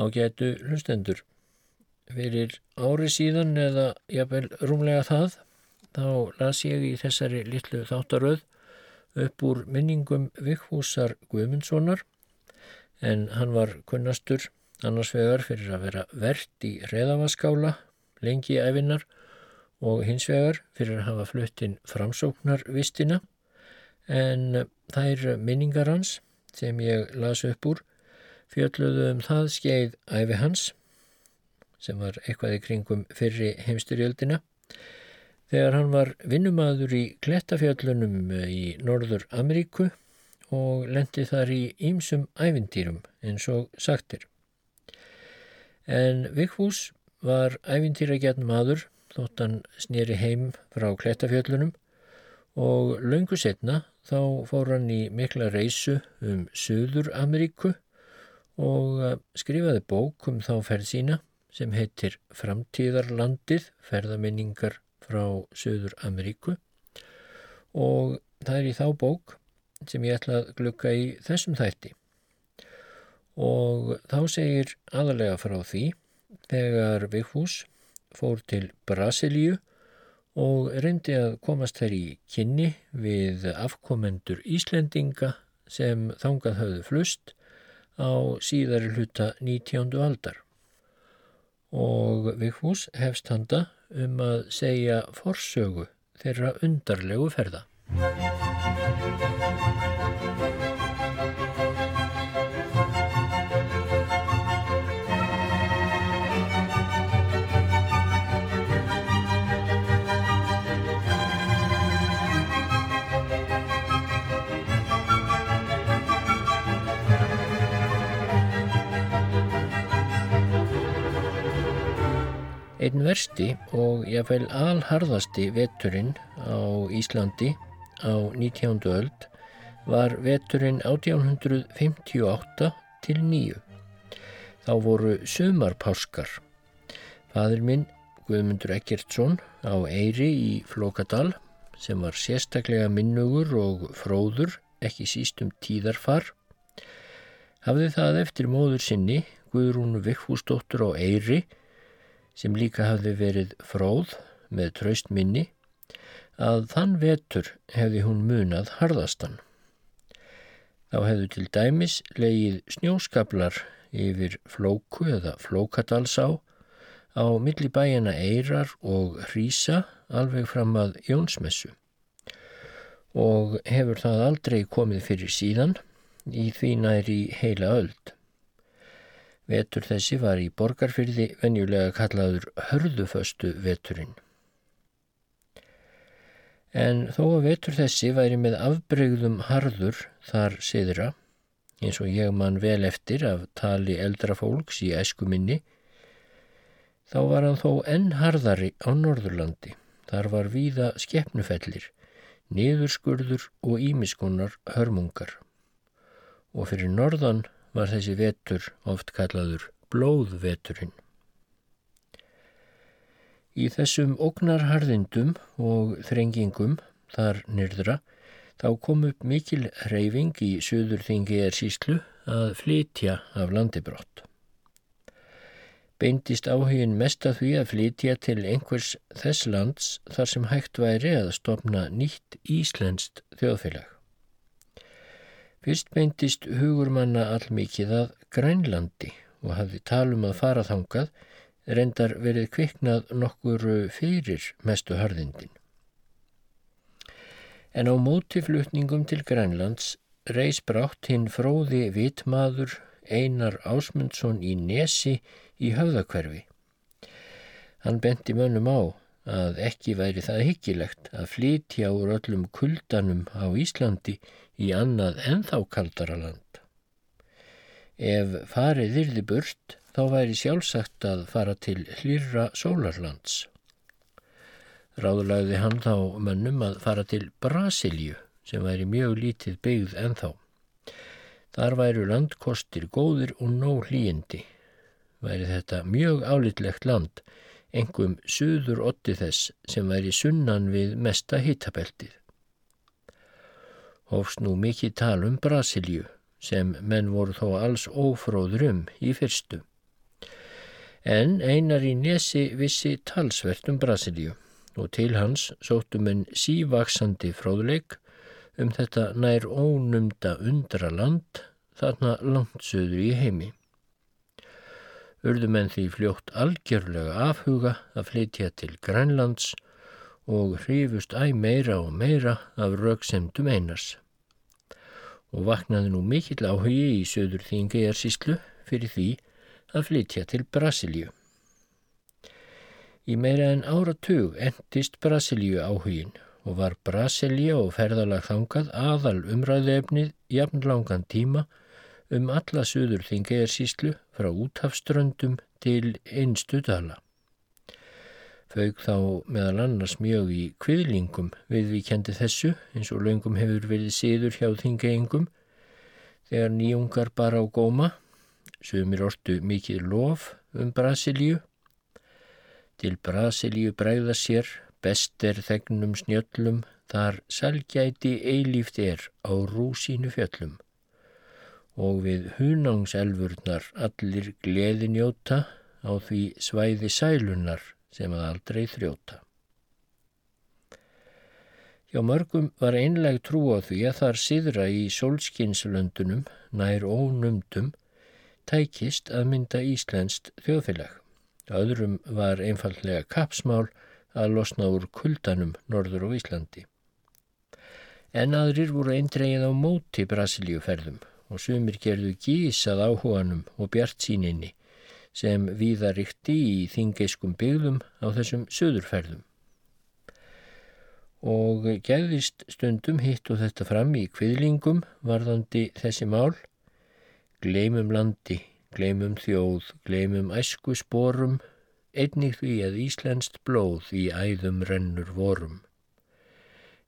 Ágætu hlustendur. Fyrir ári síðan eða jafnvel rúmlega það, þá las ég í þessari litlu þáttaröð upp úr minningum Vigfúsar Guðmundssonar en hann var kunnastur annars vegar fyrir að vera verðt í reðavaskála lengi efinnar og hins vegar fyrir að hafa fluttinn framsóknarvistina en þær minningar hans sem ég las upp úr fjöldluðu um það skeið æfi hans sem var eitthvað í kringum fyrri heimstyrjöldina þegar hann var vinnumadur í klettafjöllunum í Norður Ameríku og lendi þar í ýmsum ævintýrum eins og sagtir. En Vigfús var ævintýragjörn maður þótt hann snýri heim frá klettafjöllunum og löngu setna þá fór hann í mikla reysu um Suður Ameríku og eh, skrifaði bók um þá ferð sína sem heitir Framtíðarlandið, ferðaminningar frá Suður Ameríku og það er í þá bók sem ég ætla að glukka í þessum þætti. Og þá segir aðalega frá því þegar Vigfús fór til Brasilíu og reyndi að komast þær í kynni við afkomendur Íslendinga sem þangað höfðu flust á síðari hluta 19. aldar. Og Vigfús hefst handa um að segja forsögu þeirra undarlegu ferða. Einn versti og jáfnveil alharðasti veturinn á Íslandi á 19. öld var veturinn 1858 til 9. Þá voru sömarpáskar. Fadur minn Guðmundur Ekkertsson á Eyri í Flókadal sem var sérstaklega minnugur og fróður, ekki sístum tíðarfar, hafði það eftir móður sinni Guðrúnu Vikfúsdóttur á Eyri sem líka hafði verið fróð með traust minni, að þann vetur hefði hún munað harðastan. Þá hefðu til dæmis leið snjóskablar yfir flóku eða flókadalsá á milli bæjana Eirar og Hrísa alveg fram að Jónsmessu og hefur það aldrei komið fyrir síðan í því næri heila öld. Vetur þessi var í borgarfyrði venjulega kallaður hörðuföstu veturinn. En þó að vetur þessi væri með afbregðum harður þar siðra, eins og ég mann vel eftir af tali eldra fólks í æskuminni, þá var hann þó enn harðari á Norðurlandi. Þar var víða skeppnufellir, niðurskurður og ímiskunar hörmungar. Og fyrir norðan var þessi vetur oft kallaður blóðveturinn. Í þessum ógnarharðindum og þrengingum þar nyrðra þá kom upp mikil reyfing í söðurþingi er síslu að flytja af landibrott. Beindist áhugin mest að því að flytja til einhvers þess lands þar sem hægt væri að stopna nýtt íslenskt þjóðfélag. Fyrst beintist hugur manna allmikið að Grænlandi og hafði talum að fara þangað, reyndar verið kviknað nokkur fyrir mestu harðindin. En á mótiflutningum til Grænlands reys brátt hinn fróði vitmaður Einar Ásmundsson í Nesi í höfðakverfi. Hann benti mönnum á að ekki væri það hyggilegt að flytja úr öllum kuldanum á Íslandi í annað enþá kaldara land. Ef farið yrði burt þá væri sjálfsagt að fara til hlýra sólarlands. Ráðulagði hann þá mönnum að fara til Brasilju sem væri mjög lítið byggð enþá. Þar væru landkostir góðir og nóg hlýjindi. Væri þetta mjög álitlegt land, engum suður otti þess sem væri sunnan við mesta hitabeltið hófst nú mikið tal um Brasilju sem menn voru þó alls ófróður um í fyrstu. En einar í nesi vissi talsvert um Brasilíu og til hans sóttum en sívaksandi fróðleik um þetta nær ónumda undra land þarna langt söður í heimi. Urðum en því fljótt algjörlega afhuga að flytja til Grænlands og hrifust æg meira og meira af rauksemdum einars. Og vaknaði nú mikill áhugi í söður þingejarsíslu fyrir því að flytja til Brasilíu. Í meira en áratug endist Brasilíu áhugin og var Brasilia og ferðalag þangað aðal umræðefnið jafnlangan tíma um alla söður þingejarsíslu frá úthafströndum til einstu dala. Fauk þá meðal annars mjög í kviðlingum við við kendi þessu eins og löngum hefur verið síður hjá þingeyingum þegar nýjungar bara á góma Sumir ortu mikið lof um Brasilíu. Til Brasilíu bræða sér, best er þegnum snjöllum, þar selgæti eilíft er á rúsínu fjöllum. Og við hunangselvurnar allir gleði njóta á því svæði sælunar sem að aldrei þrjóta. Hjá mörgum var einleg trú á því að þar síðra í sólskinslöndunum nær ónumdum tækist að mynda Íslenskt þjóðfélag. Öðrum var einfallega kapsmál að losna úr kuldanum norður á Íslandi. En aðrir voru eindregið á móti Brasilíuferðum og sumir gerðu gísað áhuganum og bjart síninni sem viðaríkti í þingeiskum byggðum á þessum söðurferðum. Og gæðist stundum hitt og þetta fram í kviðlingum varðandi þessi mál Gleimum landi, gleimum þjóð, gleimum æsku sporum, einnig því að Íslenskt blóð í æðum rennur vorum.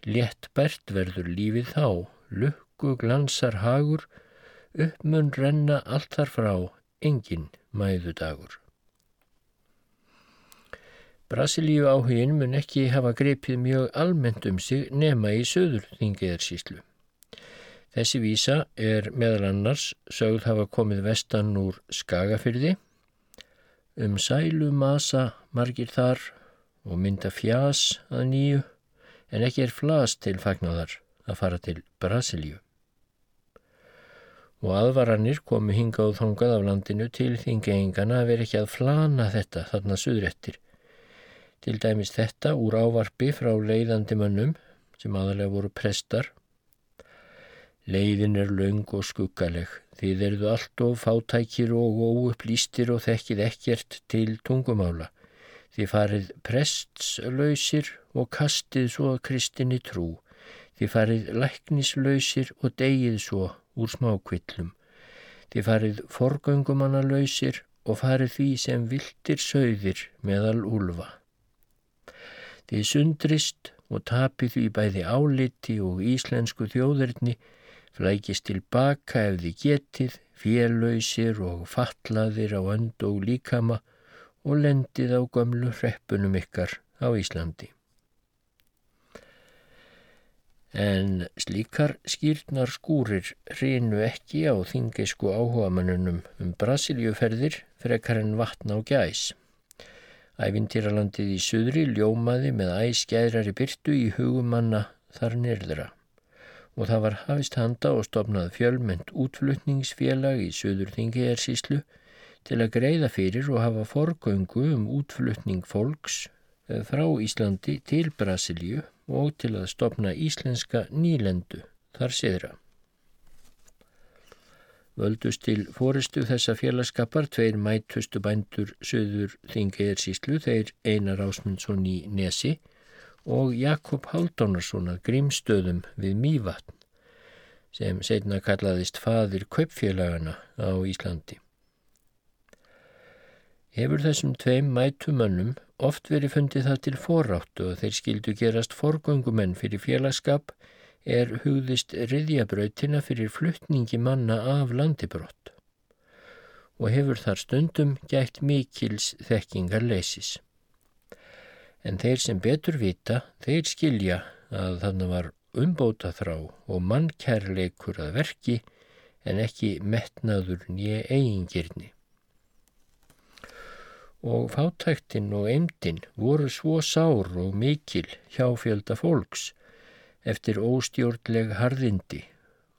Létt bært verður lífið þá, lukku glansar hagur, uppmun renna allt þar frá, engin mæðu dagur. Brasilíu áhugin mun ekki hafa greipið mjög almennt um sig nema í söður þingiðarsíslu. Þessi vísa er meðal annars sögð hafa komið vestan úr Skagafyrði, um sælu masa margir þar og mynda fjás að nýju en ekki er flas til fagnadar að fara til Brasilíu. Og aðvaranir komu hinga og þongað af landinu til þingeingana að vera ekki að flana þetta þarna suðrættir. Til dæmis þetta úr ávarpi frá leiðandi mönnum sem aðalega voru prestar Leiðin er laung og skuggaleg. Þið eruðu allt of fátækir og óupplýstir og þekkið ekkert til tungumála. Þið farið prestslausir og kastið svo að kristinni trú. Þið farið læknislausir og degið svo úr smákvillum. Þið farið forgöngumannalausir og farið því sem viltir sögðir meðal úlfa. Þið sundrist og tapið því bæði áliti og íslensku þjóðurni flækist tilbaka ef þið getið, félöysir og fatlaðir á önd og líkama og lendið á gömlu hreppunum ykkar á Íslandi. En slíkar skýrnar skúrir reynu ekki á þingisku áhugamannunum um Brasiljuferðir frekar en vatna á gæs. Ævintýralandið í suðri ljómaði með æskæðrari byrtu í hugumanna þar nyrðra og það var hafist handa og stopnað fjölmynd útflutningsfélag í Suður Þingiðarsíslu til að greiða fyrir og hafa forgöngu um útflutning fólks frá Íslandi til Brasilíu og til að stopna íslenska nýlendu þar siðra. Völdust til fóristu þessa félagskapar tveir mætustu bændur Suður Þingiðarsíslu þeir Einar Ásmundsson í Nesi og Jakob Haldunarsson að grímstöðum við Mývatn sem setna kallaðist fadir kaupfélagana á Íslandi. Hefur þessum tveim mætumönnum oft verið fundið það til forráttu og þeir skildu gerast forgöngumenn fyrir félagskap er hugðist riðjabrautina fyrir fluttningi manna af landibrott og hefur þar stundum gætt mikils þekkingar leysis en þeir sem betur vita, þeir skilja að þannig var umbóta þrá og mannkærleikur að verki en ekki metnaður nýja eigingirni. Og fátæktin og eimdin voru svo sár og mikil hjá fjölda fólks eftir óstjórnleg harðindi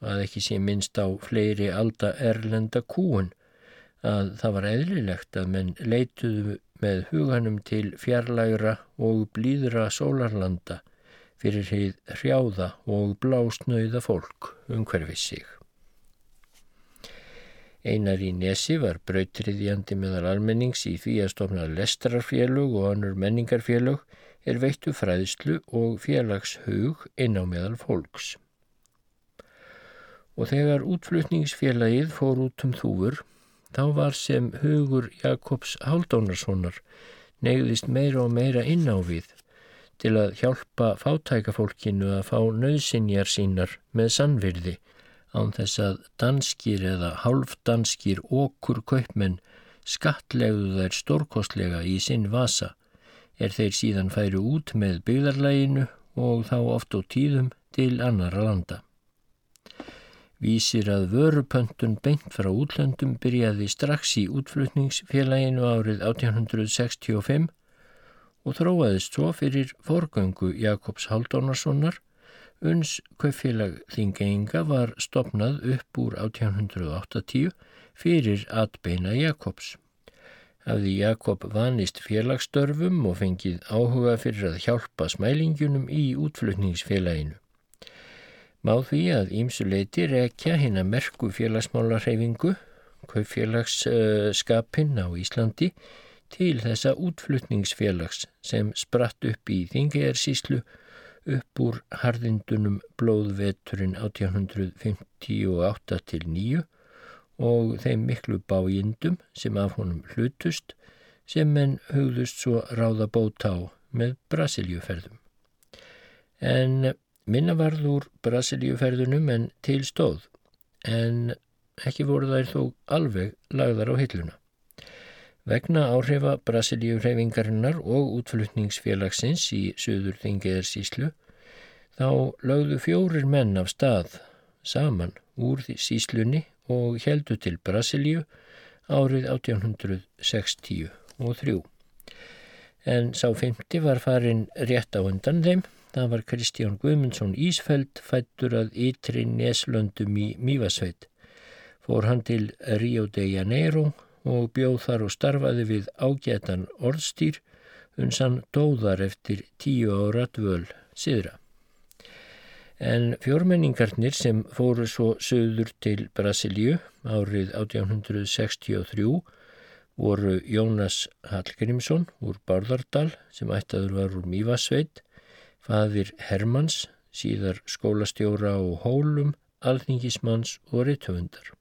að ekki sé minnst á fleiri alda erlenda kúun að það var eðlilegt að menn leituðu með huganum til fjarlægra og blíðra sólarlanda fyrir heið hrjáða og blásnauða fólk umhverfið sig. Einar í Nesi var brautriðjandi meðal almennings í því að stofna lestrarfélög og annur menningarfélög er veittu fræðslu og félagshug inn á meðal fólks. Og þegar útflutningsfélagið fór út um þúfur, þá var sem hugur Jakobs Haldónarssonar negðist meira og meira inn á við til að hjálpa fátækafólkinu að fá nöðsinjar sínar með sannvirði án þess að danskir eða hálfdanskir okkur kaupmenn skatlegðu þær stórkostlega í sinn vasa er þeir síðan færi út með byggðarlæginu og þá oft og tíðum til annara landa. Vísir að vörupöntun beint frá útlöndum byrjaði strax í útflutningsfélaginu árið 1865 og þróaðist svo fyrir forgöngu Jakobs Haldónarssonar uns kaupfélag Þingeinga var stopnað upp úr 1880 fyrir atbeina Jakobs. Hafði Jakob vanist félagsstörfum og fengið áhuga fyrir að hjálpa smælingunum í útflutningsfélaginu. Má því að ímsuleiti rekja hinn að merku félagsmálarhefingu, kaupfélagsskapin á Íslandi, til þessa útflutningsfélags sem spratt upp í Þingejarsíslu upp úr harðindunum blóðveturinn 1858 til 9 og þeim miklu bájindum sem af honum hlutust sem menn hugðust svo ráða bót á með Brasiljuferðum. En minna varður Brasiljuferðunum en til stóð en ekki voru þær þó alveg lagðar á hilluna. Vegna áhrifa Brasilíu hreyfingarinnar og útflutningsfélagsins í söður þingiðarsíslu þá lögðu fjórir menn af stað saman úr síslunni og heldu til Brasilíu árið 1860 og þrjú. En sá fymti var farin rétt á undan þeim. Það var Kristján Guðmundsson Ísfeld fættur að ytri neslöndum í Mívasveit. Fór hann til Rio de Janeiro og bjóð þar og starfaði við ágætan orðstýr uns hann dóðar eftir tíu ára dvöl siðra. En fjórmenningarnir sem fóru svo söður til Brasilíu árið 1863 voru Jónas Hallgrímsson úr Bárðardal sem ættaður var úr Mývasveit, fadir Hermanns, síðar skólastjóra og hólum, alþingismanns og rittöfundar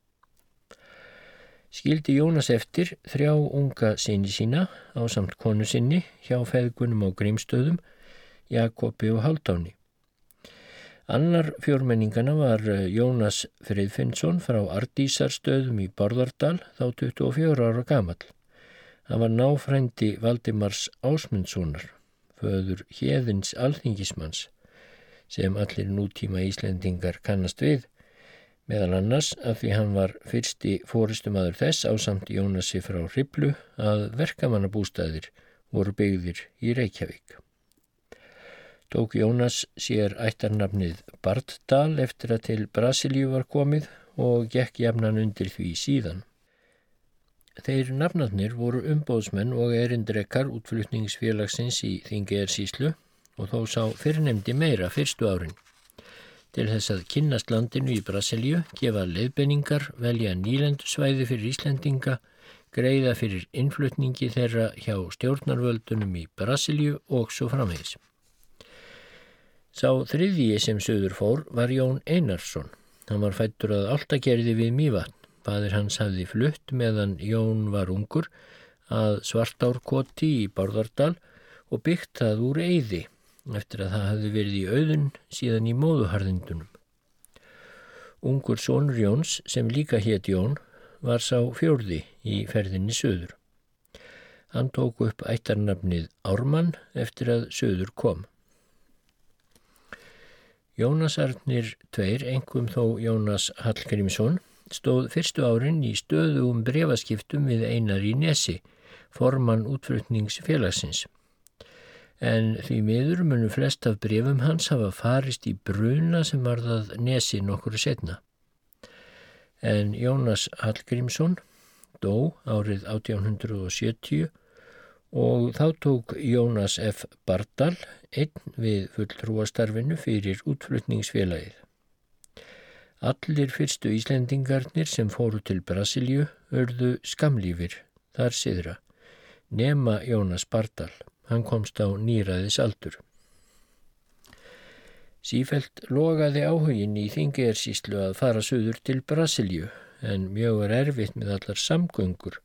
skildi Jónas eftir þrjá unga sinni sína á samt konu sinni hjá feðgunum á grímstöðum, Jakobi og Haldáni. Annar fjórmenningana var eh, Jónas Friðfinnsson frá Ardísarstöðum í Borðardal þá 24 ára gamal. Það var náfrændi Valdimars Ásmundssonar, föður Hjeðins alþingismanns, sem allir nútíma Íslendingar kannast við meðal annars að því hann var fyrsti fóristumadur þess á samt Jónasi frá Hriblu að verkamannabústæðir voru byggðir í Reykjavík. Tók Jónas sér ættarnafnið Barddal eftir að til Brasilíu var komið og gekk jafnan undir því síðan. Þeir nafnarnir voru umbóðsmenn og erindrekar útflutningsfélagsins í Þingersíslu og þó sá fyrrnemdi meira fyrstu árin til þess að kynnast landinu í Brasilíu, gefa leiðbenningar, velja nýlendusvæði fyrir Íslendinga, greiða fyrir innflutningi þeirra hjá stjórnarvöldunum í Brasilíu og svo framvegis. Sá þriðji sem söður fór var Jón Einarsson. Hann var fættur að alltakerði við Mývatn. Badir hans hafði flutt meðan Jón var ungur að svartárkoti í Bárðardal og byggt það úr eyði eftir að það hafði verið í auðun síðan í móðuharðindunum. Ungur sónur Jóns sem líka hétt Jón var sá fjörði í ferðinni söður. Hann tók upp ættarnafnið Ármann eftir að söður kom. Jónasarnir tveir, engum þó Jónas Hallgrímsson, stóð fyrstu árin í stöðugum brefaskiptum við einar í Nesi, formann útflutningsfélagsins. En því miður munu flest af brefum hans hafa farist í bruna sem var það Nesi nokkuru setna. En Jónas Hallgrímsson dó árið 1870 og þá tók Jónas F. Bardal einn við fulltrúastarfinu fyrir útflutningsfélagið. Allir fyrstu Íslendingarnir sem fóru til Brasilju örðu skamlífir, þar siðra, nema Jónas Bardal, hann komst á nýraðis aldur. Sífelt logaði áhugin í þingersíslu að fara söður til Brasilju en mjög er erfitt með allar samgöngur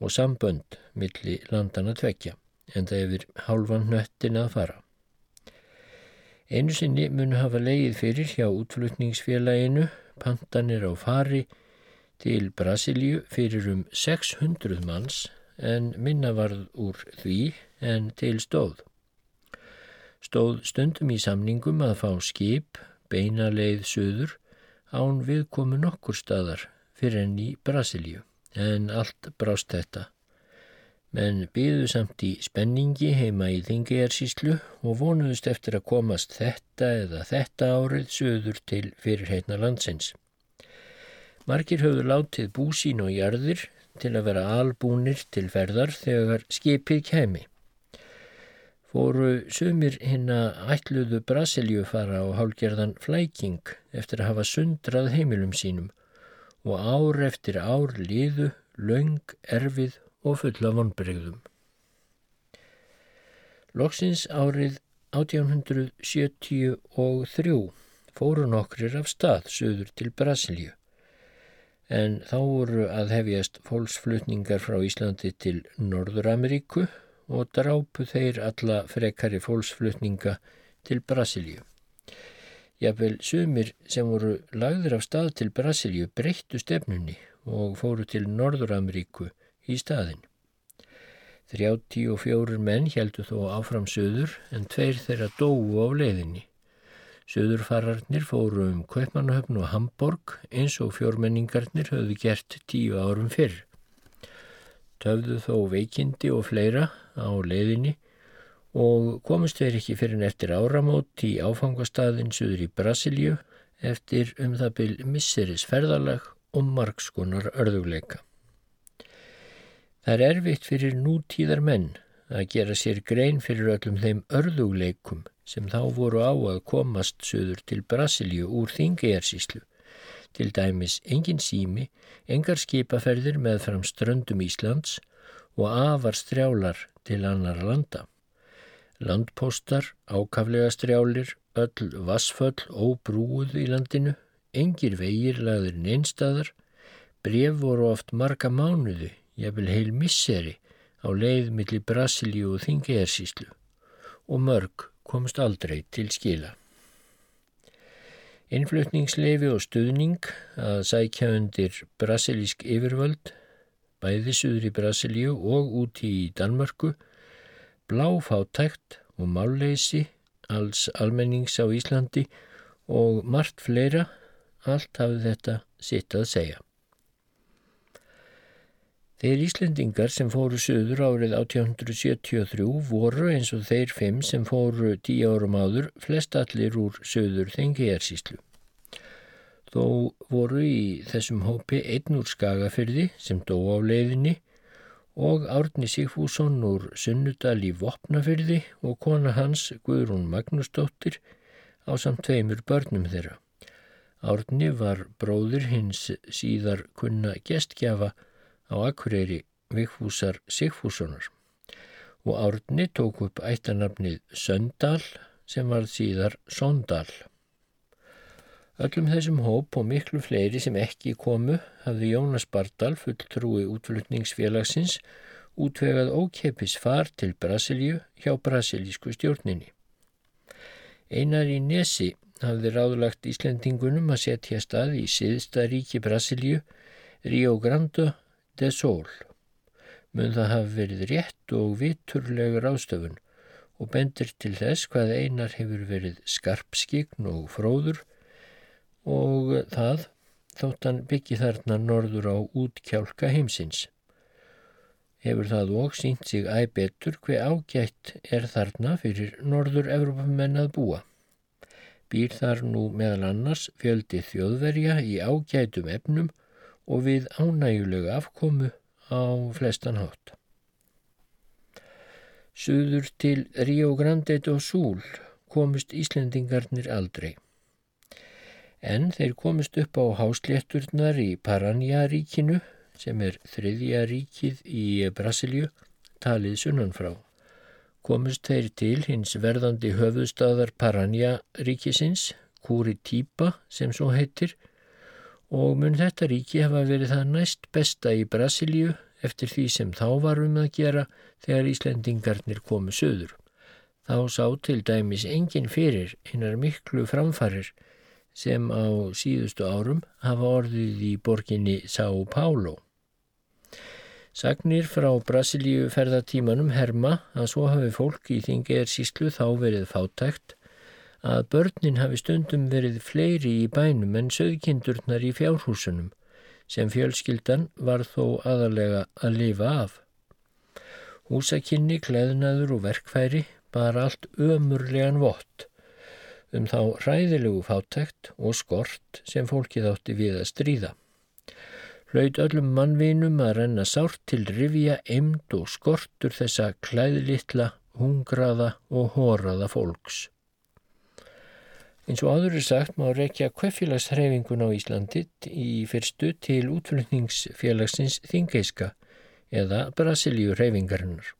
og sambönd milli landana tvekja en það hefur hálfan nöttin að fara. Einu sinni munu hafa leið fyrir hjá útflutningsfélaginu pantanir á fari til Brasilíu fyrir um 600 manns en minna varð úr því en til stóð. Stóð stundum í samningum að fá skip, beina leið söður án viðkomu nokkur staðar fyrir enn í Brasilíu en allt brást þetta. Menn byðu samt í spenningi heima í Þingiðarsíslu og vonuðust eftir að komast þetta eða þetta árið söður til fyrirheitna landsins. Markir höfðu látið búsín og jarðir til að vera albúnir til ferðar þegar skipið kemi. Fóru sumir hinn að ætluðu Brasilju fara á hálgerðan flæking eftir að hafa sundrað heimilum sínum og ár eftir ár liðu, laung, erfið og fulla vonbreyðum. Loksins árið 1873 fóru nokkrir af stað söður til Brasilíu en þá voru að hefjast fólksflutningar frá Íslandi til Norður-Ameríku og drápu þeir alla frekari fólksflutninga til Brasilíu. Jafnvel sumir sem voru lagður af stað til Brasilíu breyttu stefnunni og fóru til Norður-Ameríku í staðin. 34 menn heldu þó áfram söður en tveir þeirra dóu á leiðinni. Söðurfararnir fóru um Kaupmannahöfn og Hamburg eins og fjórmenningarnir höfðu gert tíu árum fyrr. Töfðu þó veikindi og fleira á leiðinni og komist þeir ekki fyrir en eftir áramót í áfangastæðin suður í Brasilju eftir um það byl misseris ferðalag og margskonar örðugleika. Það er erfitt fyrir nútíðar menn að gera sér grein fyrir öllum þeim örðugleikum sem þá voru á að komast suður til Brasilju úr þingejarsíslu. Til dæmis engin sími, engar skipaferðir með fram ströndum Íslands og afar strjálar til annar landa. Landpostar, ákaflega strjálir, öll vassföll óbrúuð í landinu, engir vegir lagður neinstadar, bref voru oft marga mánuði, jafnvel heil misseri á leið millir Brasilíu og Þingejarsíslu og mörg komst aldrei til skila. Innflutningsleifi og stuðning að sækja undir brasilísk yfirvöld, bæði suður í Brasilíu og úti í Danmörku, bláfátækt og málleysi alls almennings á Íslandi og margt fleira, allt hafði þetta sitt að segja. Þeir Íslendingar sem fóru söður árið 1873 voru eins og þeir fimm sem fóru tíu árum áður flest allir úr söður þengiðarsíslu. Þó voru í þessum hópi einn úr skagafyrði sem dó á leiðinni og Árni Sigfússon úr Sunnudal í Vopnafyrði og kona hans Guðrún Magnúsdóttir á samt tveimur börnum þeirra. Árni var bróður hins síðar kunna gestgjafa á Akureyri Vigfúsar Sigfússonar og Árni tók upp ættanafnið Söndal sem var síðar Sondal. Öllum þessum hóp og miklu fleiri sem ekki komu hafði Jónas Bardal, fulltrúi útflutningsfélagsins, útvegað ókeppis far til Brasilíu hjá brasilísku stjórninni. Einar í Nesi hafði ráðlagt Íslendingunum að setja stað í siðsta ríki Brasilíu, Rio Grande de Sol. Mun það hafi verið rétt og viturlegur ástöfun og bendir til þess hvað einar hefur verið skarpskign og fróður og það þóttan byggi þarna norður á útkjálka heimsins. Hefur það og sínt sig æg betur hver ágætt er þarna fyrir norður Evrópumenn að búa. Býr þar nú meðal annars fjöldi þjóðverja í ágætum efnum og við ánægulegu afkomu á flestan hátt. Suður til Rio Grande do Sul komust Íslendingarnir aldrei en þeir komist upp á háslétturnar í Paranja-ríkinu sem er þriðja ríkið í Brasilju, talið sunnanfrá. Komist þeir til hins verðandi höfustadar Paranja-ríkisins, Curitiba sem svo heitir, og mun þetta ríki hafa verið það næst besta í Brasilju eftir því sem þá varum að gera þegar Íslendingarnir komu söður. Þá sá til dæmis engin fyrir hinnar miklu framfarir sem á síðustu árum hafa orðið í borginni São Paulo. Sagnir frá Brasilíu ferðatímanum herma að svo hafi fólk í þingeir síslu þá verið fátækt að börnin hafi stundum verið fleiri í bænum en sögkindurnar í fjárhúsunum sem fjölskyldan var þó aðalega að lifa af. Húsakinni, kleðnaður og verkfæri bara allt ömurlegan vott um þá ræðilegu fátækt og skort sem fólkið átti við að stríða. Hlaut öllum mannvinum að renna sárt til rivja, emd og skortur þessa klæðlittla, hungraða og hóraða fólks. Eins og áður er sagt má rekja kveffélagsþreyfingun á Íslandi í fyrstu til útflutningsfélagsins Þingeiska eða Brasilíu hreyfingarinnar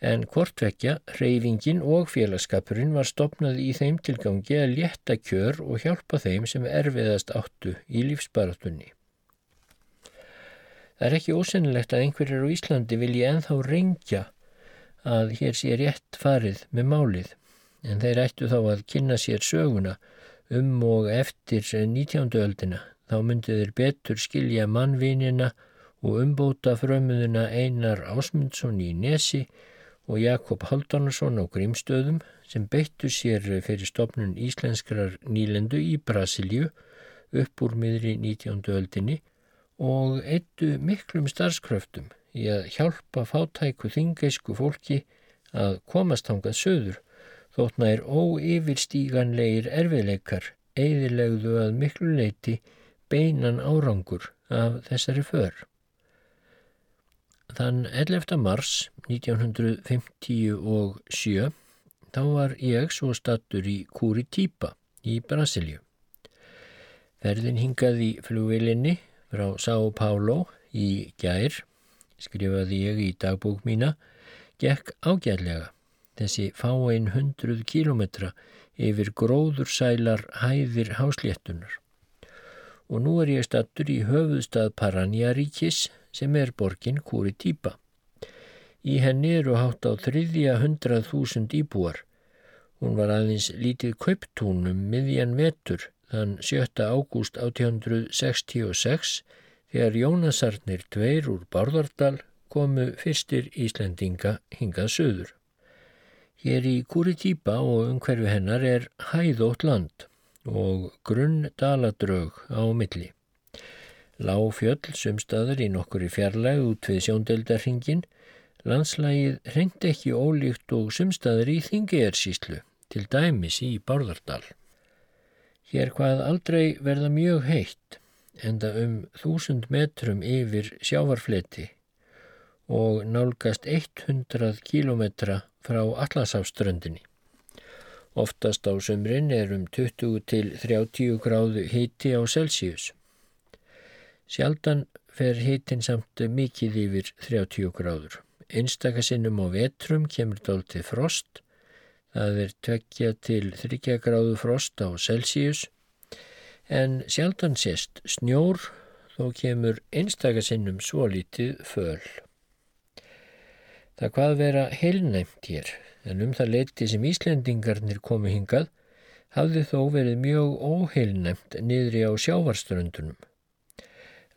en hvortvekja, reyfingin og félagskapurinn var stopnað í þeim tilgangi að létta kjör og hjálpa þeim sem erfiðast áttu í lífsbaratunni. Það er ekki ósennilegt að einhverjir á Íslandi vilji enþá reyngja að hér sé rétt farið með málið, en þeir ættu þá að kynna sér söguna um og eftir 19. öldina. Þá myndu þeir betur skilja mannvinina og umbóta frömmuðuna Einar Ásmundsson í Nesi og Jakob Haldunarsson á Grímstöðum sem beittu sér fyrir stopnun íslenskrar nýlendu í Brasilju upp úr miðri 19. öldinni og eittu miklum starfskröftum í að hjálpa fátæku þingeisku fólki að komast hangað söður þóttna er óyfirstíganleir erfiðleikar eðilegðu að miklu leiti beinan árangur af þessari för. Þann 11. mars 1957 þá var ég svo stattur í Curitiba í Brasilju. Ferðin hingað í flugvilinni frá São Paulo í gær, skrifaði ég í dagbók mína, gekk ágæðlega þessi fáein hundruð kílometra yfir gróðursælar hæðir hásléttunar. Og nú er ég stattur í höfuðstað Paranjaríkis sem er borgin Curitiba. Í henni eru hátt á þriðja hundrað þúsund íbúar. Hún var aðeins lítið kauptúnum miðjan vetur þann 7. ágúst 1866 þegar Jónasarnir dveir úr Bárðardal komu fyrstir Íslendinga hingað söður. Hér í Curitiba og umhverfi hennar er hæðótt land og grunn daladrög á milli. Láfjöll sumstaður í nokkur í fjarlæg út við sjóndeldarhingin, landslægið hreint ekki ólíkt og sumstaður í þingiðarsíslu, til dæmis í Bárðardal. Hér hvað aldrei verða mjög heitt, enda um þúsund metrum yfir sjávarfleti og nálgast 100 kílometra frá Allasafströndinni. Oftast á sömrin er um 20 til 30 gráðu hiti á Celsius. Sjaldan fer hitin samt mikið yfir 30 gráður. Einstakasinnum á vetrum kemur dáltið frost. Það er tveggja til 30 gráðu frost á Celsius. En sjaldan sést snjór þó kemur einstakasinnum svo lítið föl. Það hvað vera heilnæmt hér, en um það leiti sem Íslendingarnir komu hingað hafði þó verið mjög óheilnæmt niðri á sjávarströndunum.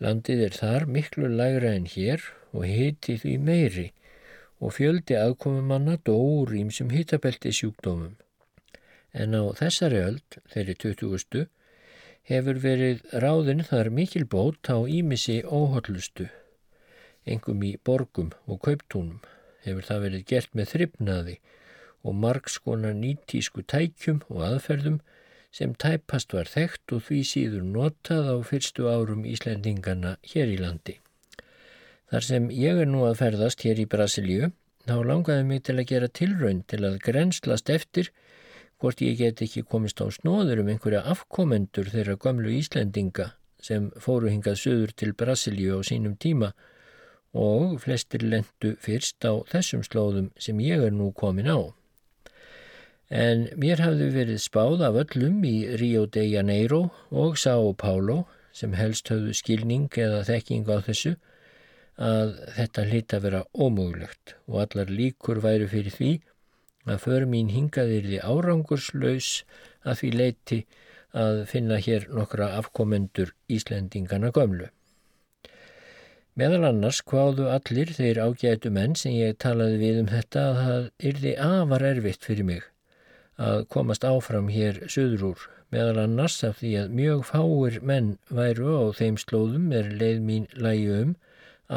Landið er þar miklu lægra en hér og hiti því meiri og fjöldi aðkomumanna dóur ímsum hitabelti sjúkdómum. En á þessari öld, þeirri 20. hefur verið ráðin þar mikil bót á ímissi óhóllustu, engum í borgum og kauptúnum. Hefur það verið gert með þryfnaði og margskona nýtísku tækjum og aðferðum sem tæpast var þekkt og því síður notað á fyrstu árum Íslendingana hér í landi. Þar sem ég er nú að ferðast hér í Brasilíu, þá langaði mig til að gera tilraun til að grenslast eftir hvort ég get ekki komist á snóður um einhverja afkomendur þeirra gömlu Íslendinga sem fóru hingað söður til Brasilíu á sínum tíma og flestir lendu fyrst á þessum slóðum sem ég er nú komin á en mér hafði verið spáð af öllum í Rio de Janeiro og Sao Paulo sem helst höfðu skilning eða þekking á þessu að þetta hlita vera ómögulegt og allar líkur væri fyrir því að för mín hingaðir því árangurslaus að því leiti að finna hér nokkra afkomendur Íslendingana gömlu. Meðal annars hvaðu allir þeir ágætu menn sem ég talaði við um þetta að það yrði afar erfitt fyrir mig að komast áfram hér söður úr, meðal annars af því að mjög fáir menn væru á þeim slóðum er leið mín lægi um,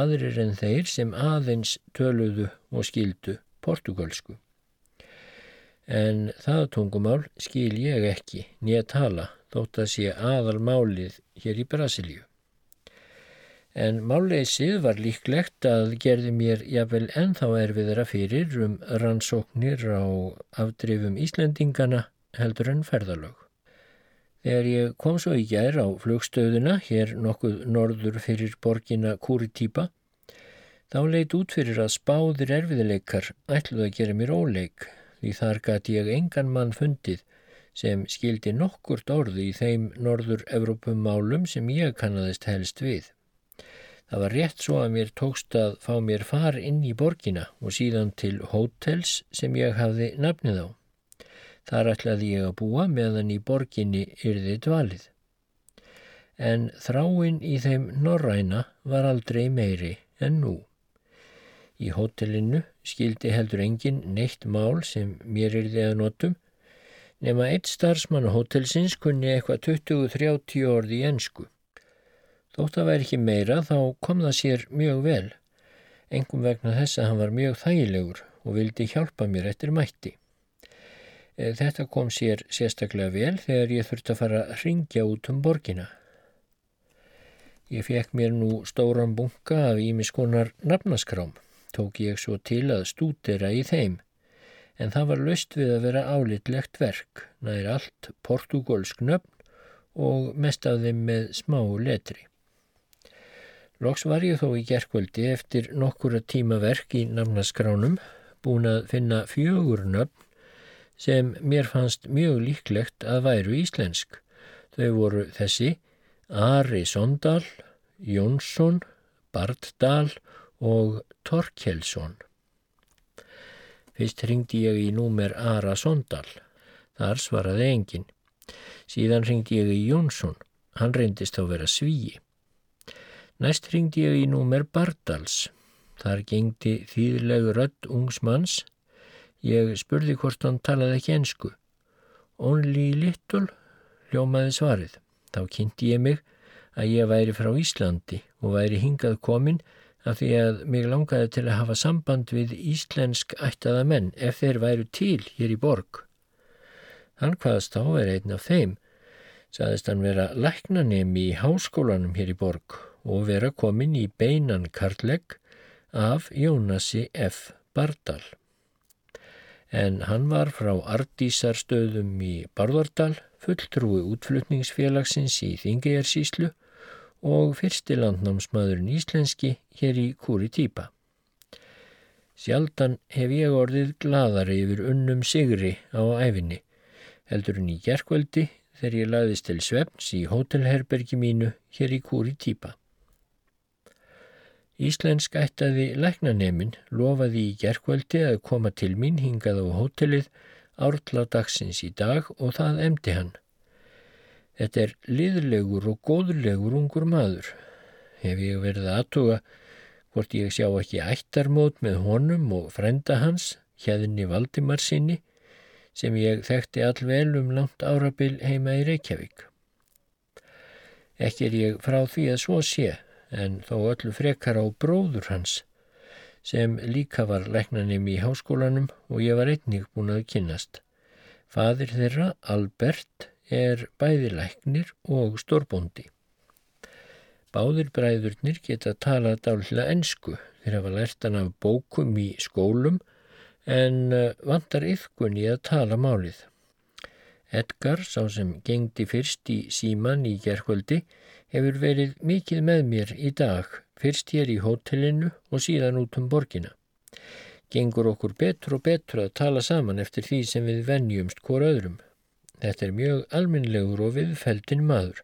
aðrir en þeir sem aðeins töluðu og skildu portugalsku. En það tungumál skil ég ekki, nýja tala, þótt að sé aðal málið hér í Brasilíu en máleysið var líklegt að gerði mér jafnvel enþá erfiðra fyrir um rannsóknir á afdrifum Íslendingana heldur en ferðalög. Þegar ég kom svo í gær á flugstöðuna, hér nokkuð norður fyrir borgina Kuritýpa, þá leitt út fyrir að spáðir erfiðileikar ætluð að gera mér óleik, því þar gæti ég engan mann fundið sem skildi nokkurt orði í þeim norður Evrópum málum sem ég kannadist helst við. Það var rétt svo að mér tókst að fá mér far inn í borgina og síðan til hótels sem ég hafði nafnið á. Þar ætlaði ég að búa meðan í borginni yrði dvalið. En þráinn í þeim norræna var aldrei meiri en nú. Í hótelinu skildi heldur engin neitt mál sem mér yrði að notum nema eitt starfsmann á hótelsins kunni eitthvað 20-30 orði í ennsku. Þótt að væri ekki meira þá kom það sér mjög vel, engum vegna þess að hann var mjög þægilegur og vildi hjálpa mér eftir mætti. Eh, þetta kom sér sérstaklega vel þegar ég þurfti að fara að ringja út um borgina. Ég fekk mér nú stóran bunga af ímiskonar nafnaskrám, tók ég svo til að stúdera í þeim, en það var löst við að vera álitlegt verk, næri allt portugalsk nöfn og mest af þeim með smá letri. Loks var ég þó í gerkvöldi eftir nokkura tíma verk í namnaskránum búin að finna fjögur nöfn sem mér fannst mjög líklegt að væru íslensk. Þau voru þessi Ari Sondal, Jónsson, Bartdal og Torkelsson. Fyrst ringdi ég í númer Ara Sondal. Þar svaraði engin. Síðan ringdi ég í Jónsson. Hann reyndist á vera svíi. Næst ringdi ég í númer Bardals. Þar gengdi þýðlegu rödd ungs manns. Ég spurði hvort hann talaði ekki ensku. Only little, hljómaði svarið. Þá kynnti ég mig að ég væri frá Íslandi og væri hingað komin af því að mig langaði til að hafa samband við íslensk ættaða menn ef þeir væru til hér í borg. Hann hvaðast þá er einn af þeim, saðist hann vera læknanemi í háskólanum hér í borg og vera komin í beinan karlegg af Jónasi F. Bardal. En hann var frá Ardísarstöðum í Barðardal, fulltrúi útflutningsfélagsins í Þingejarsíslu og fyrsti landnámsmaðurinn íslenski hér í Kuritýpa. Sjaldan hef ég orðið gladari yfir unnum sigri á æfinni, heldur en í gerkveldi þegar ég laðist til svefns í hótelherbergi mínu hér í Kuritýpa. Íslensk ættaði læknanemin lofaði í gerkvöldi að koma til mín hingað á hótelið ártla dagsins í dag og það emdi hann. Þetta er liðlegur og góðlegur ungur maður. Hef ég verið aðtuga hvort ég sjá ekki ættarmót með honum og frenda hans, hérðinni Valdimar sinni, sem ég þekkti allvel um langt árabil heima í Reykjavík. Ekki er ég frá því að svo sé, en þó öllu frekar á bróður hans, sem líka var læknanim í háskólanum og ég var einnig búin að kynast. Fadir þeirra, Albert, er bæði læknir og stórbóndi. Báðir bræðurnir geta talað dálhila ennsku, þeir hafa lært hann af bókum í skólum en eh, vantar yfkun í að tala málið. Edgar, sá sem gengdi fyrst í síman í gerkvöldi, hefur verið mikið með mér í dag, fyrst hér í hótelinu og síðan út um borgina. Gengur okkur betur og betur að tala saman eftir því sem við venjumst hvora öðrum. Þetta er mjög alminlegur og viðfeldin maður.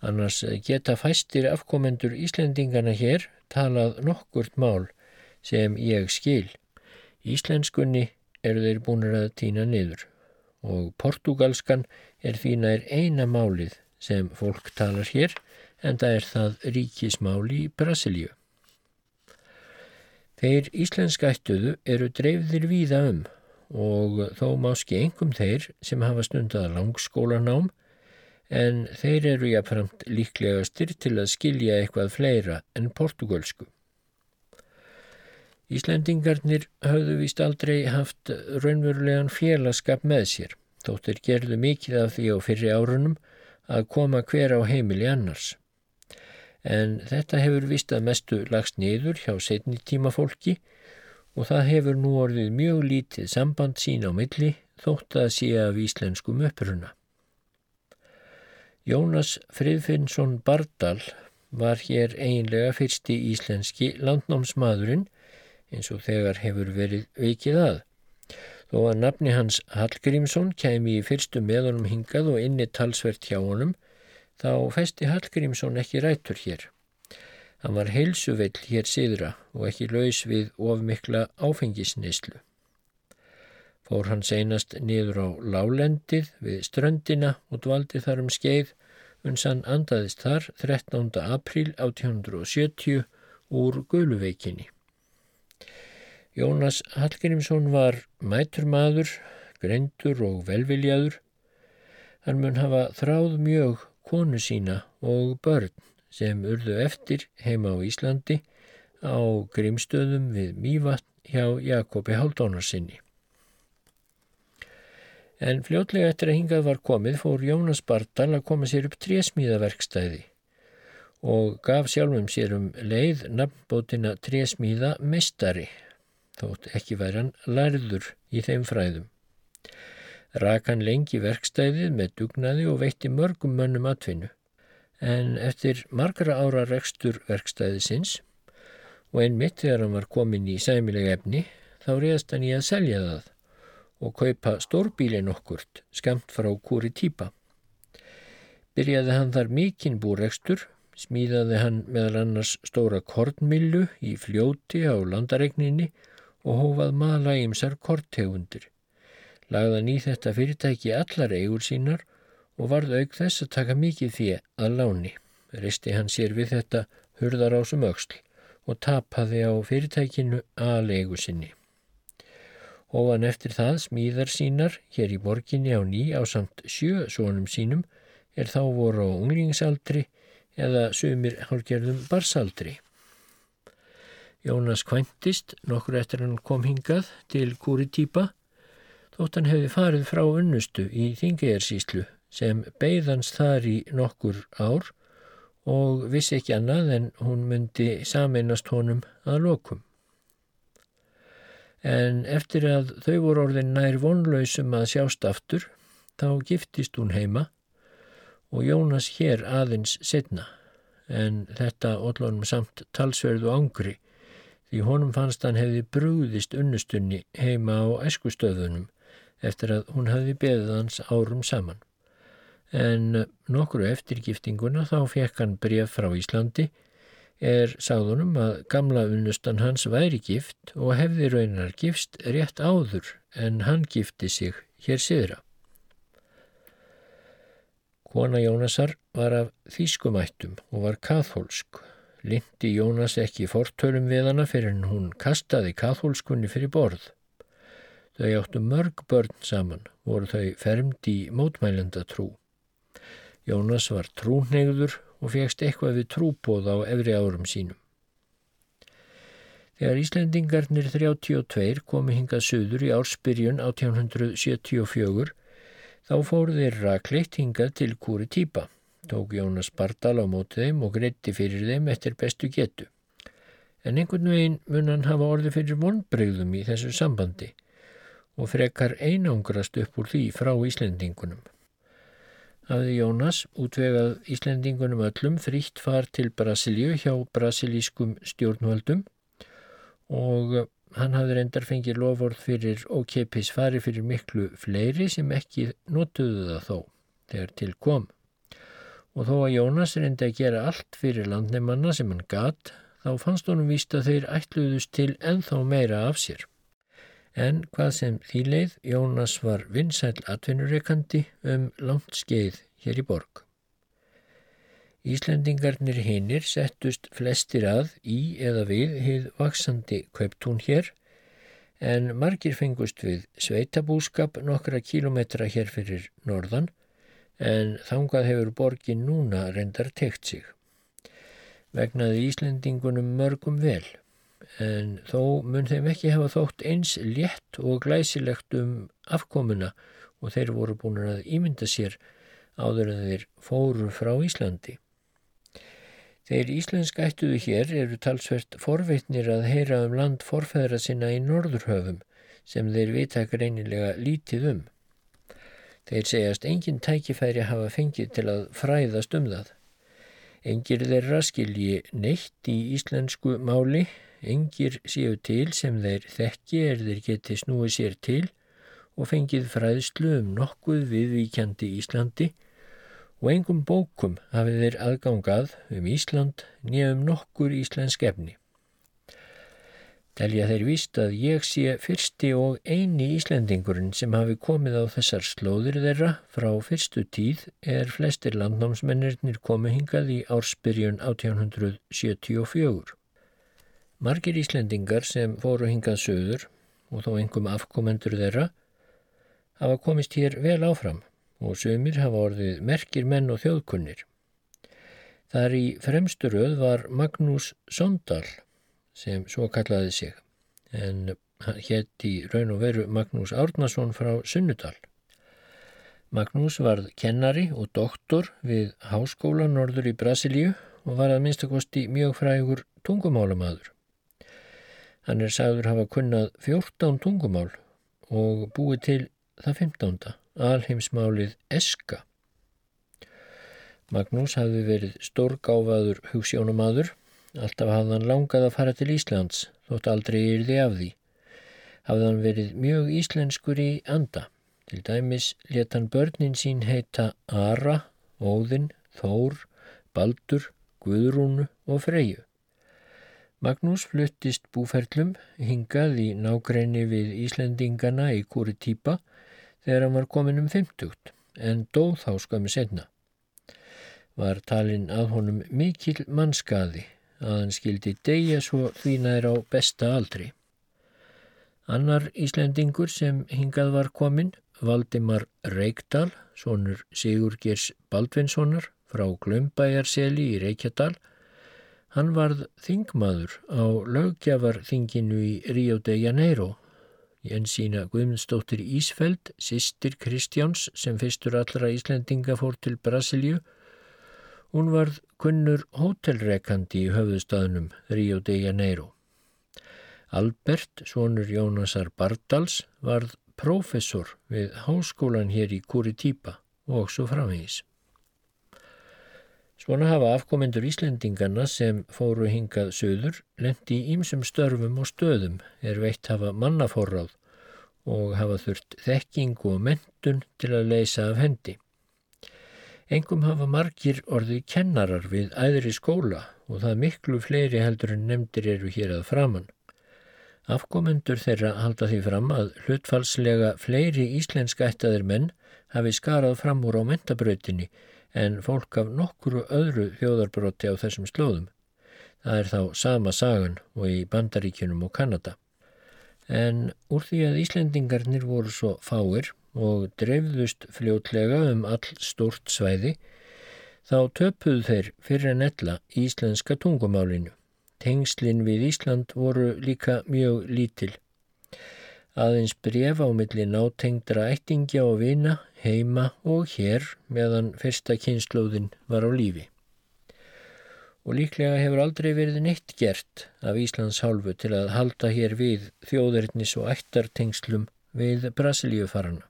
Annars geta fæstir afkomendur Íslendingana hér talað nokkurt mál sem ég skil. Íslenskunni eru þeir búinir að týna niður og portugalskan er því nær eina málið sem fólk talar hér en það er það ríkismáli í Brasilíu. Þeir íslenskættuðu eru dreifðir víða um og þó máski engum þeir sem hafa stundað langskólanám en þeir eru jáfnframt líklegastir til að skilja eitthvað fleira en portugalsku. Íslendingarnir hafðu vist aldrei haft raunverulegan félagskap með sér, þóttir gerðu mikið af því á fyrri árunum að koma hver á heimili annars. En þetta hefur vist að mestu lagst niður hjá setni tíma fólki og það hefur nú orðið mjög lítið samband sín á milli þótt að sé af íslenskum uppruna. Jónas Friðfinnsson Bardal var hér einlega fyrsti íslenski landnámsmaðurinn eins og þegar hefur verið veikið að. Þó að nafni hans Hallgrímsson kemi í fyrstu meðunum hingað og inni talsvert hjá honum, þá festi Hallgrímsson ekki rættur hér. Hann var heilsuvell hér síðra og ekki laus við ofmikla áfengisnislu. Fór hann seinast niður á lálendið við ströndina og dvaldi þar um skeið, uns hann andaðist þar 13. apríl 1870 úr Guluveikinni. Jónas Hallgrímsson var mætur maður, greindur og velviljaður. Hann mun hafa þráð mjög konu sína og börn sem urðu eftir heima á Íslandi á grímstöðum við Mývatn hjá Jakobi Haldónarsinni. En fljótlega eftir að hingað var komið fór Jónas Bardal að koma sér upp trésmíðaverkstæði og gaf sjálfum sér um leið nafnbótina trésmíða mestari þótt ekki væri hann lærður í þeim fræðum. Rak hann lengi verkstæðið með dugnaði og veitti mörgum mönnum atvinnu, en eftir margra ára rekstur verkstæði sinns og einmitt þegar hann var komin í sæmilega efni þá reyðast hann í að selja það og kaupa stórbílin okkurt skamt frá kúri típa. Byrjaði hann þar mikinn búrekstur, smíðaði hann meðal annars stóra kornmillu í fljóti á landaregninni og hófað mala ímsar kortegundir. Lagðan í þetta fyrirtæki allar eigur sínar og varð auk þess að taka mikið fyrir að láni. Risti hann sér við þetta hurðar ásum auksl og tapaði á fyrirtækinu að leigu sinni. Hófan eftir það smíðar sínar hér í borginni á ný á samt sjö sónum sínum er þá voru á unglingsaldri eða sumir hálfgerðum barsaldri. Jónas kvæntist nokkur eftir hann kom hingað til Kúritýpa þótt hann hefði farið frá unnustu í Þingejarsíslu sem beigðans þar í nokkur ár og vissi ekki annað en hún myndi sameinast honum að lokum. En eftir að þau voru orðin nær vonlausum að sjást aftur, þá giftist hún heima og Jónas hér aðeins setna, en þetta ótlunum samt talsverðu ángri því honum fannst hann hefði brúðist unnustunni heima á eskustöðunum eftir að hún hefði beðið hans árum saman. En nokkru eftir giftinguna þá fekk hann bref frá Íslandi er sáðunum að gamla unnustan hans væri gift og hefði raunar gifst rétt áður en hann gifti sig hér siðra. Kona Jónasar var af þýskumættum og var kathólsk Lindi Jónas ekki fortölum við hana fyrir en hún kastaði kathólskunni fyrir borð. Þau áttu mörg börn saman, voru þau fermd í mótmælenda trú. Jónas var trúnegður og fegst eitthvað við trúbóð á efri árum sínum. Þegar Íslendingarnir 32 komi hingað söður í ársbyrjun 1874 þá fóru þeir rakleitt hingað til Kúri Týpa. Tók Jónas Bardal á mótið þeim og greitti fyrir þeim eftir bestu getu. En einhvern veginn mun hann hafa orði fyrir vonbreyðum í þessu sambandi og frekar einangrast upp úr því frá Íslendingunum. Hafði Jónas útvegað Íslendingunum öllum frítt far til Brasilíu hjá brasilískum stjórnvöldum og hann hafði reyndar fengið lofórð fyrir ókeipis fari fyrir miklu fleiri sem ekki notuðu það þó þegar til kom. Og þó að Jónas reyndi að gera allt fyrir landneimanna sem hann gatt, þá fannst honum víst að þeir ætluðust til enþá meira af sér. En hvað sem því leið, Jónas var vinsæl atvinnureikandi um langt skeið hér í borg. Íslendingarnir hinnir settust flestir að í eða við hið vaksandi kauptún hér en margir fengust við sveitabúskap nokkra kílometra hér fyrir norðan en þangað hefur borgin núna reyndar tekt sig. Vegnaði Íslendingunum mörgum vel en þó mun þeim ekki hafa þótt eins létt og glæsilegt um afkomuna og þeir voru búin að ímynda sér áður en þeir fóru frá Íslandi. Þeir íslensk ættuðu hér eru talsvert forveitnir að heyra um land forfæðra sinna í norðurhöfum sem þeir vita greinilega lítið um. Þeir segjast engin tækifæri hafa fengið til að fræðast um það. Engir þeirra skilji neitt í íslensku máli, engir séu til sem þeir þekki er þeir geti snúið sér til og fengið fræðslu um nokkuð viðvíkjandi Íslandi og engum bókum hafið þeir aðgangað um Ísland nýjum nokkur íslensk efni. Telja þeir víst að ég sé fyrsti og eini Íslendingurinn sem hafi komið á þessar slóðir þeirra frá fyrstu tíð er flestir landnámsmennirnir komið hingað í ársbyrjun 1874. Margir Íslendingar sem fóru hingað söður og þó engum afkomendur þeirra hafa komist hér vel áfram og sömur hafa orðið merkir menn og þjóðkunnir. Þar í fremsturöð var Magnús Sondal sem svo kallaði sig en hétt í raun og veru Magnús Árnason frá Sunnudal. Magnús varð kennari og doktor við Háskóla Norður í Brasilíu og var að minnstakosti mjög frægur tungumálamadur. Hann er sagður hafa kunnað 14 tungumál og búið til það 15 alheimsmálið Eska. Magnús hafði verið stórgáfaður hugssjónumadur, alltaf hafði hann langað að fara til Íslands, þótt aldrei yrði af því. Hafði hann verið mjög íslenskur í anda, til dæmis let hann börnin sín heita Ara, Óðinn, Þór, Baldur, Guðrúnu og Freyju. Magnús fluttist búferlum hingað í nágræni við Íslendingana í Kúri Týpa þegar hann var komin um 50 en dóð þá skömmu setna. Var talinn að honum mikil mannskaði að hann skildi degja svo því nær á besta aldri. Annar Íslendingur sem hingað var komin, Valdimar Reykdal, sonur Sigurgers Baldvinssonar frá Glömbæjarseli í Reykjadal, hann varð þingmaður á lögjafarþinginu í Rio de Janeiro Jensína Guðmundsdóttir Ísfeld, sýstir Kristjáns sem fyrstur allra Íslendinga fór til Brasilíu. Hún varð kunnur hótelrekandi í höfðustafnum Rio de Janeiro. Albert, sonur Jónasar Bardals, varð professor við háskólan hér í Curitiba og svo framhengis. Svona hafa afkomendur Íslendingarna sem fóru hingað söður lendi í ýmsum störfum og stöðum er veitt hafa mannaforráð og hafa þurft þekking og mentun til að leysa af hendi. Engum hafa margir orðið kennarar við æðri skóla og það miklu fleiri heldur en nefndir eru hér að framann. Afkomendur þeirra halda því fram að hlutfalslega fleiri íslenska ættaðir menn hafi skarað fram úr á mentabrautinni en fólk af nokkuru öðru þjóðarbróti á þessum slóðum. Það er þá sama sagan og í Bandaríkjunum og Kanada. En úr því að Íslendingarnir voru svo fáir og dreifðust fljótlega um all stort svæði, þá töpuð þeir fyrir en ella íslenska tungumálinu. Tengslinn við Ísland voru líka mjög lítil. Aðeins bref á milli nátengdra ættingja og vina, heima og hér meðan fyrsta kynnslóðin var á lífi. Og líklega hefur aldrei verið neitt gert af Íslands hálfu til að halda hér við þjóðurnis og ættartengslum við Brasilíufarana.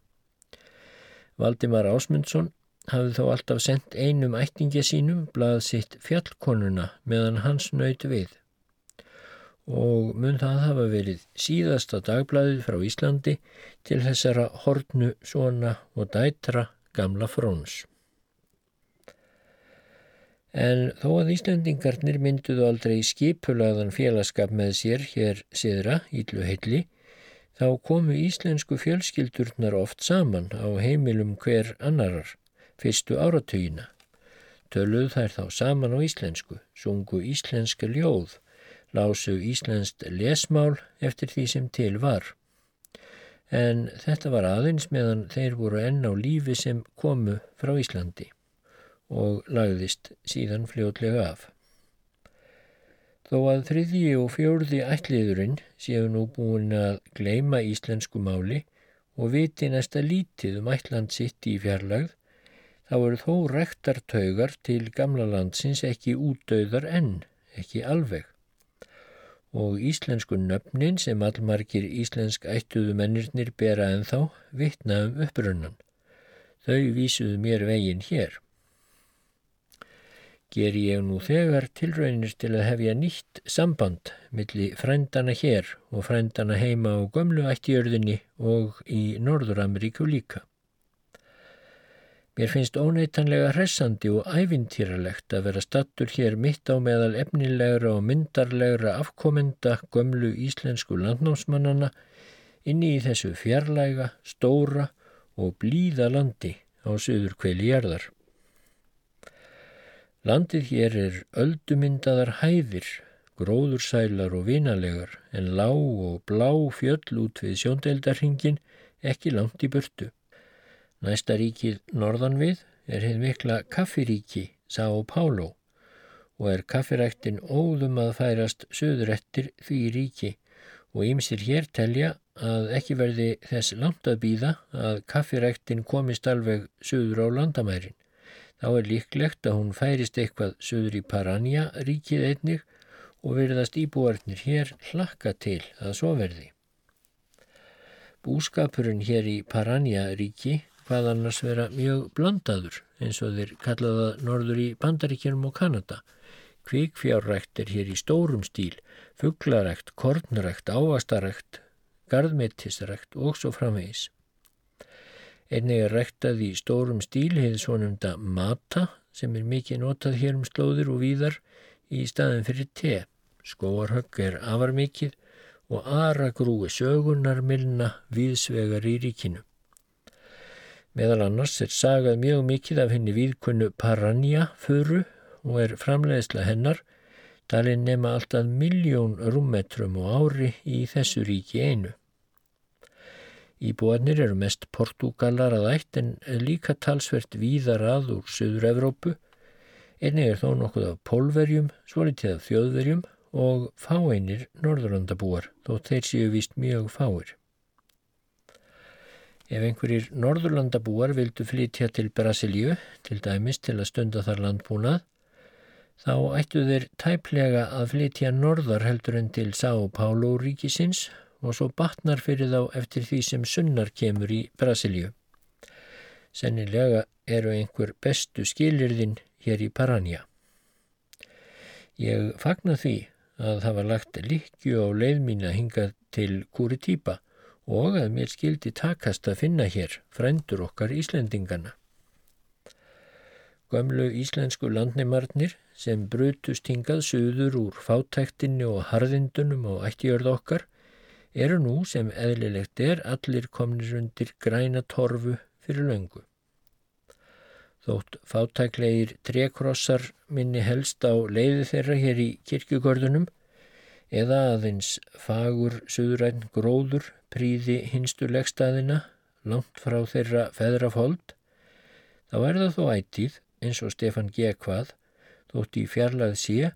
Valdimar Ásmundsson hafði þó alltaf sendt einum ættingja sínum blað sitt fjallkonuna meðan hans nöyt við. Og mun það hafa verið síðasta dagbladið frá Íslandi til þessara hortnu, svona og dætra gamla fróns. En þó að Íslandingarnir mynduðu aldrei skipulaðan félagskap með sér hér siðra, íllu heilli, þá komu íslensku fjölskyldurnar oft saman á heimilum hver annarar, fyrstu áratugina. Töluð þær þá saman á íslensku, sungu íslenska ljóð, lásu íslenskt lesmál eftir því sem til var. En þetta var aðeins meðan þeir voru enn á lífi sem komu frá Íslandi og lagðist síðan fljótlega af. Þó að þriðji og fjórði ætliðurinn séu nú búin að gleima íslensku máli og viti næsta lítið um ætland sitt í fjarlagð, þá eru þó rektartaugar til gamla landsins ekki útdauðar enn, ekki alveg. Og íslensku nöfnin sem allmargir íslensk ættuðu mennirnir bera en þá vitna um upprunnan. Þau vísuðu mér veginn hér ger ég nú þegar tilraunir til að hefja nýtt samband milli frændana hér og frændana heima á gömlu ættjörðinni og í Norður-Ameríku líka. Mér finnst óneitanlega hressandi og ævintýralegt að vera stattur hér mitt á meðal efnilegra og myndarlegra afkomenda gömlu íslensku landnámsmannana inni í þessu fjarlæga, stóra og blíða landi á söður kveli jarðar. Landið hér er öldumyndaðar hæðir, gróðursælar og vinalegar en lág og blá fjöll út við sjóndeldarhingin ekki langt í burtu. Næsta ríkið norðan við er hefð mikla kaffiríki, São Paulo, og er kaffiræktin óðum að færast söðurettir því ríki og ýmsir hér telja að ekki verði þess langt að býða að kaffiræktin komist alveg söður á landamærin þá er líklegt að hún færist eitthvað söður í Paranja ríkið einnig og verðast íbúarnir hér hlakka til að svo verði. Búskapurinn hér í Paranja ríki hvað annars vera mjög blandaður eins og þeir kallaða norður í Bandaríkjum og Kanada. Kvikfjárrækt er hér í stórum stíl, fugglarækt, kornrækt, ávastarækt, gardmetisrækt og svo framvegis. Einnig er rektað í stórum stíl hefði svonumda mata sem er mikið notað hér um slóðir og víðar í staðin fyrir te. Skóarhögg er afar mikið og aragrúi sögunar milna viðsvegar í ríkinu. Meðal annars er sagað mjög mikið af henni viðkunnu Paranja föru og er framleiðsla hennar talin nema alltaf miljón rúmmetrum og ári í þessu ríki einu. Íbúarnir eru mest portugalar að ætt en líka talsvert víðar að úr Suður-Evrópu. Einnig er þó nokkuð af pólverjum, svolítið af þjóðverjum og fáeinir norðurlandabúar, þó þeir séu vist mjög fáir. Ef einhverjir norðurlandabúar vildu flytja til Brasilíu, til dæmis til að stunda þar landbúnað, þá ættu þeir tæplega að flytja norðar heldur en til São Paulo ríkisins og svo batnar fyrir þá eftir því sem sunnar kemur í Brasilíu. Sennilega eru einhver bestu skilirðin hér í Paranja. Ég fagnar því að það var lagt likju á leið mín að hinga til Curitiba og að mér skildi takast að finna hér frændur okkar Íslendingana. Gömlu íslensku landneimarnir sem brutust hingað suður úr fátæktinni og harðindunum og ættjörð okkar eru nú sem eðlilegt er allir komnir undir græna torfu fyrir löngu. Þótt fátæklegir trekrossar minni helst á leiði þeirra hér í kirkjugörðunum eða aðeins fagur suðræn gróður príði hinstu leggstaðina langt frá þeirra feðrafold, þá er það þó ættíð eins og Stefan G. hvað þótt í fjarlað sé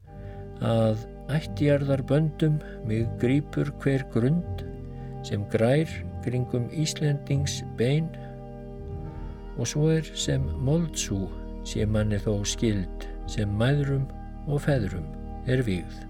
að ættjarðar böndum mig grýpur hver grund sem grær kringum Íslendings bein og svo er sem moldsú sé manni þó skild sem mæðrum og feðrum er vígð.